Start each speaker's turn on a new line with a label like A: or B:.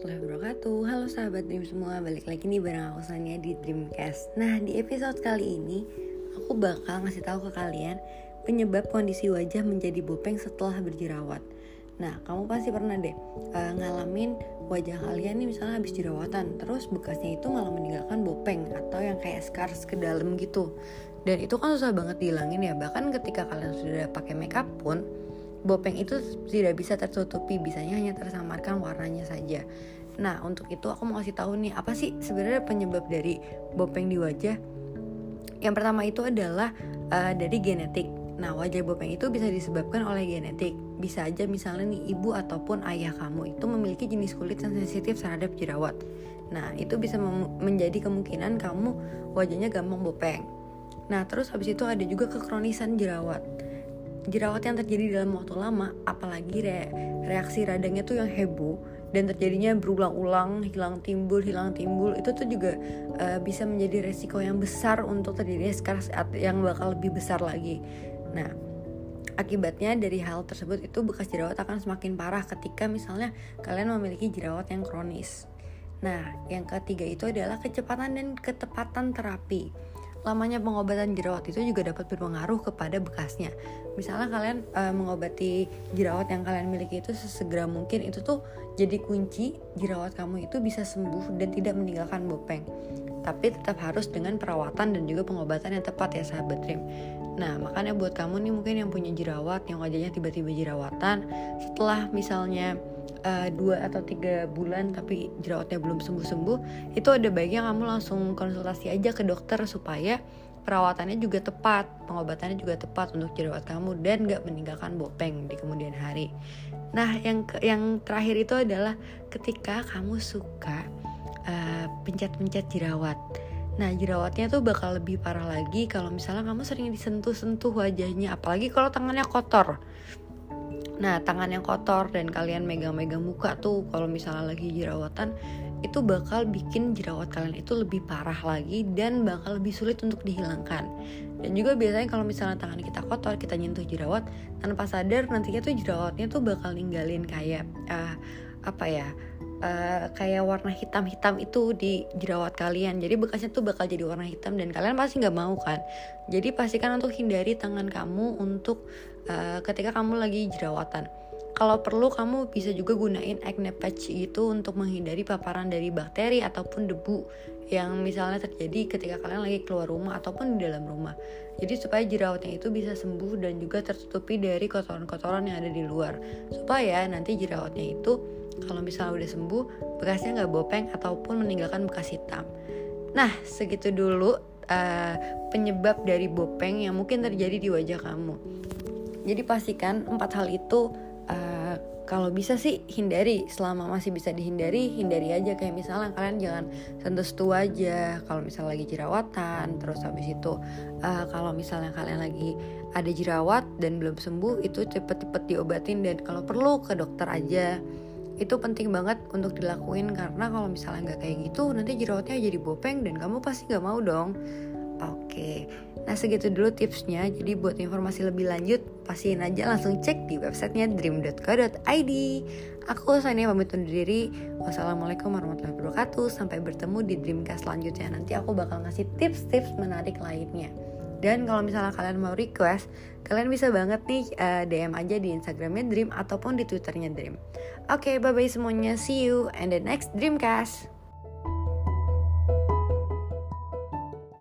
A: warahmatullahi wabarakatuh. Halo sahabat Dream semua, balik lagi nih bareng aku Sania di Dreamcast. Nah di episode kali ini Aku bakal ngasih tahu ke kalian Penyebab kondisi wajah menjadi bopeng setelah berjerawat. Nah kamu pasti pernah deh uh, ngalamin wajah kalian nih misalnya habis jerawatan Terus bekasnya itu malah meninggalkan bopeng Atau yang kayak scars ke dalam gitu. Dan itu kan susah banget dihilangin ya Bahkan ketika kalian sudah pakai makeup pun Bopeng itu tidak bisa tertutupi, bisanya hanya tersamarkan warnanya saja. Nah, untuk itu aku mau kasih tahu nih, apa sih sebenarnya penyebab dari bopeng di wajah? Yang pertama itu adalah uh, dari genetik. Nah, wajah bopeng itu bisa disebabkan oleh genetik. Bisa aja misalnya nih ibu ataupun ayah kamu itu memiliki jenis kulit yang sensitif terhadap jerawat. Nah, itu bisa menjadi kemungkinan kamu wajahnya gampang bopeng. Nah, terus habis itu ada juga kekronisan jerawat jerawat yang terjadi dalam waktu lama apalagi re reaksi radangnya tuh yang heboh dan terjadinya berulang-ulang hilang timbul hilang timbul itu tuh juga uh, bisa menjadi resiko yang besar untuk terjadinya scars yang bakal lebih besar lagi. Nah akibatnya dari hal tersebut itu bekas jerawat akan semakin parah ketika misalnya kalian memiliki jerawat yang kronis. Nah yang ketiga itu adalah kecepatan dan ketepatan terapi lamanya pengobatan jerawat itu juga dapat berpengaruh kepada bekasnya. Misalnya kalian uh, mengobati jerawat yang kalian miliki itu sesegera mungkin itu tuh jadi kunci jerawat kamu itu bisa sembuh dan tidak meninggalkan bopeng. Tapi tetap harus dengan perawatan dan juga pengobatan yang tepat ya sahabat Dream. Nah makanya buat kamu nih mungkin yang punya jerawat yang wajahnya tiba-tiba jerawatan setelah misalnya uh, dua atau tiga bulan tapi jerawatnya belum sembuh-sembuh itu ada baiknya kamu langsung konsultasi aja ke dokter supaya perawatannya juga tepat pengobatannya juga tepat untuk jerawat kamu dan gak meninggalkan bopeng di kemudian hari. Nah yang ke, yang terakhir itu adalah ketika kamu suka uh, pencet-pencet jerawat. Nah jerawatnya tuh bakal lebih parah lagi kalau misalnya kamu sering disentuh-sentuh wajahnya Apalagi kalau tangannya kotor Nah, tangan yang kotor dan kalian megang-megang muka tuh kalau misalnya lagi jerawatan itu bakal bikin jerawat kalian itu lebih parah lagi dan bakal lebih sulit untuk dihilangkan. Dan juga biasanya kalau misalnya tangan kita kotor, kita nyentuh jerawat tanpa sadar nantinya tuh jerawatnya tuh bakal ninggalin kayak uh, apa ya? Uh, kayak warna hitam-hitam itu di jerawat kalian jadi bekasnya tuh bakal jadi warna hitam dan kalian pasti nggak mau kan jadi pastikan untuk hindari tangan kamu untuk uh, ketika kamu lagi jerawatan kalau perlu kamu bisa juga gunain acne patch gitu untuk menghindari paparan dari bakteri ataupun debu yang misalnya terjadi ketika kalian lagi keluar rumah ataupun di dalam rumah. Jadi supaya jerawatnya itu bisa sembuh dan juga tertutupi dari kotoran-kotoran yang ada di luar. Supaya nanti jerawatnya itu kalau misalnya udah sembuh bekasnya nggak bopeng ataupun meninggalkan bekas hitam. Nah segitu dulu uh, penyebab dari bopeng yang mungkin terjadi di wajah kamu. Jadi pastikan empat hal itu uh, kalau bisa sih hindari. Selama masih bisa dihindari hindari aja. Kayak misalnya kalian jangan sentuh sentuh aja kalau misalnya lagi jerawatan terus habis itu uh, kalau misalnya kalian lagi ada jerawat dan belum sembuh itu cepet-cepet diobatin. Dan kalau perlu ke dokter aja itu penting banget untuk dilakuin karena kalau misalnya nggak kayak gitu nanti jerawatnya jadi bopeng dan kamu pasti nggak mau dong Oke, nah segitu dulu tipsnya. Jadi buat informasi lebih lanjut, pastiin aja langsung cek di websitenya dream.co.id. Aku Sania pamit undur diri. Wassalamualaikum warahmatullahi wabarakatuh. Sampai bertemu di Dreamcast selanjutnya. Nanti aku bakal ngasih tips-tips menarik lainnya. Dan kalau misalnya kalian mau request, kalian bisa banget nih uh, eh, DM aja di Instagramnya Dream ataupun di Twitternya Dream. Oke, okay, bye bye semuanya. See you and the next Dreamcast.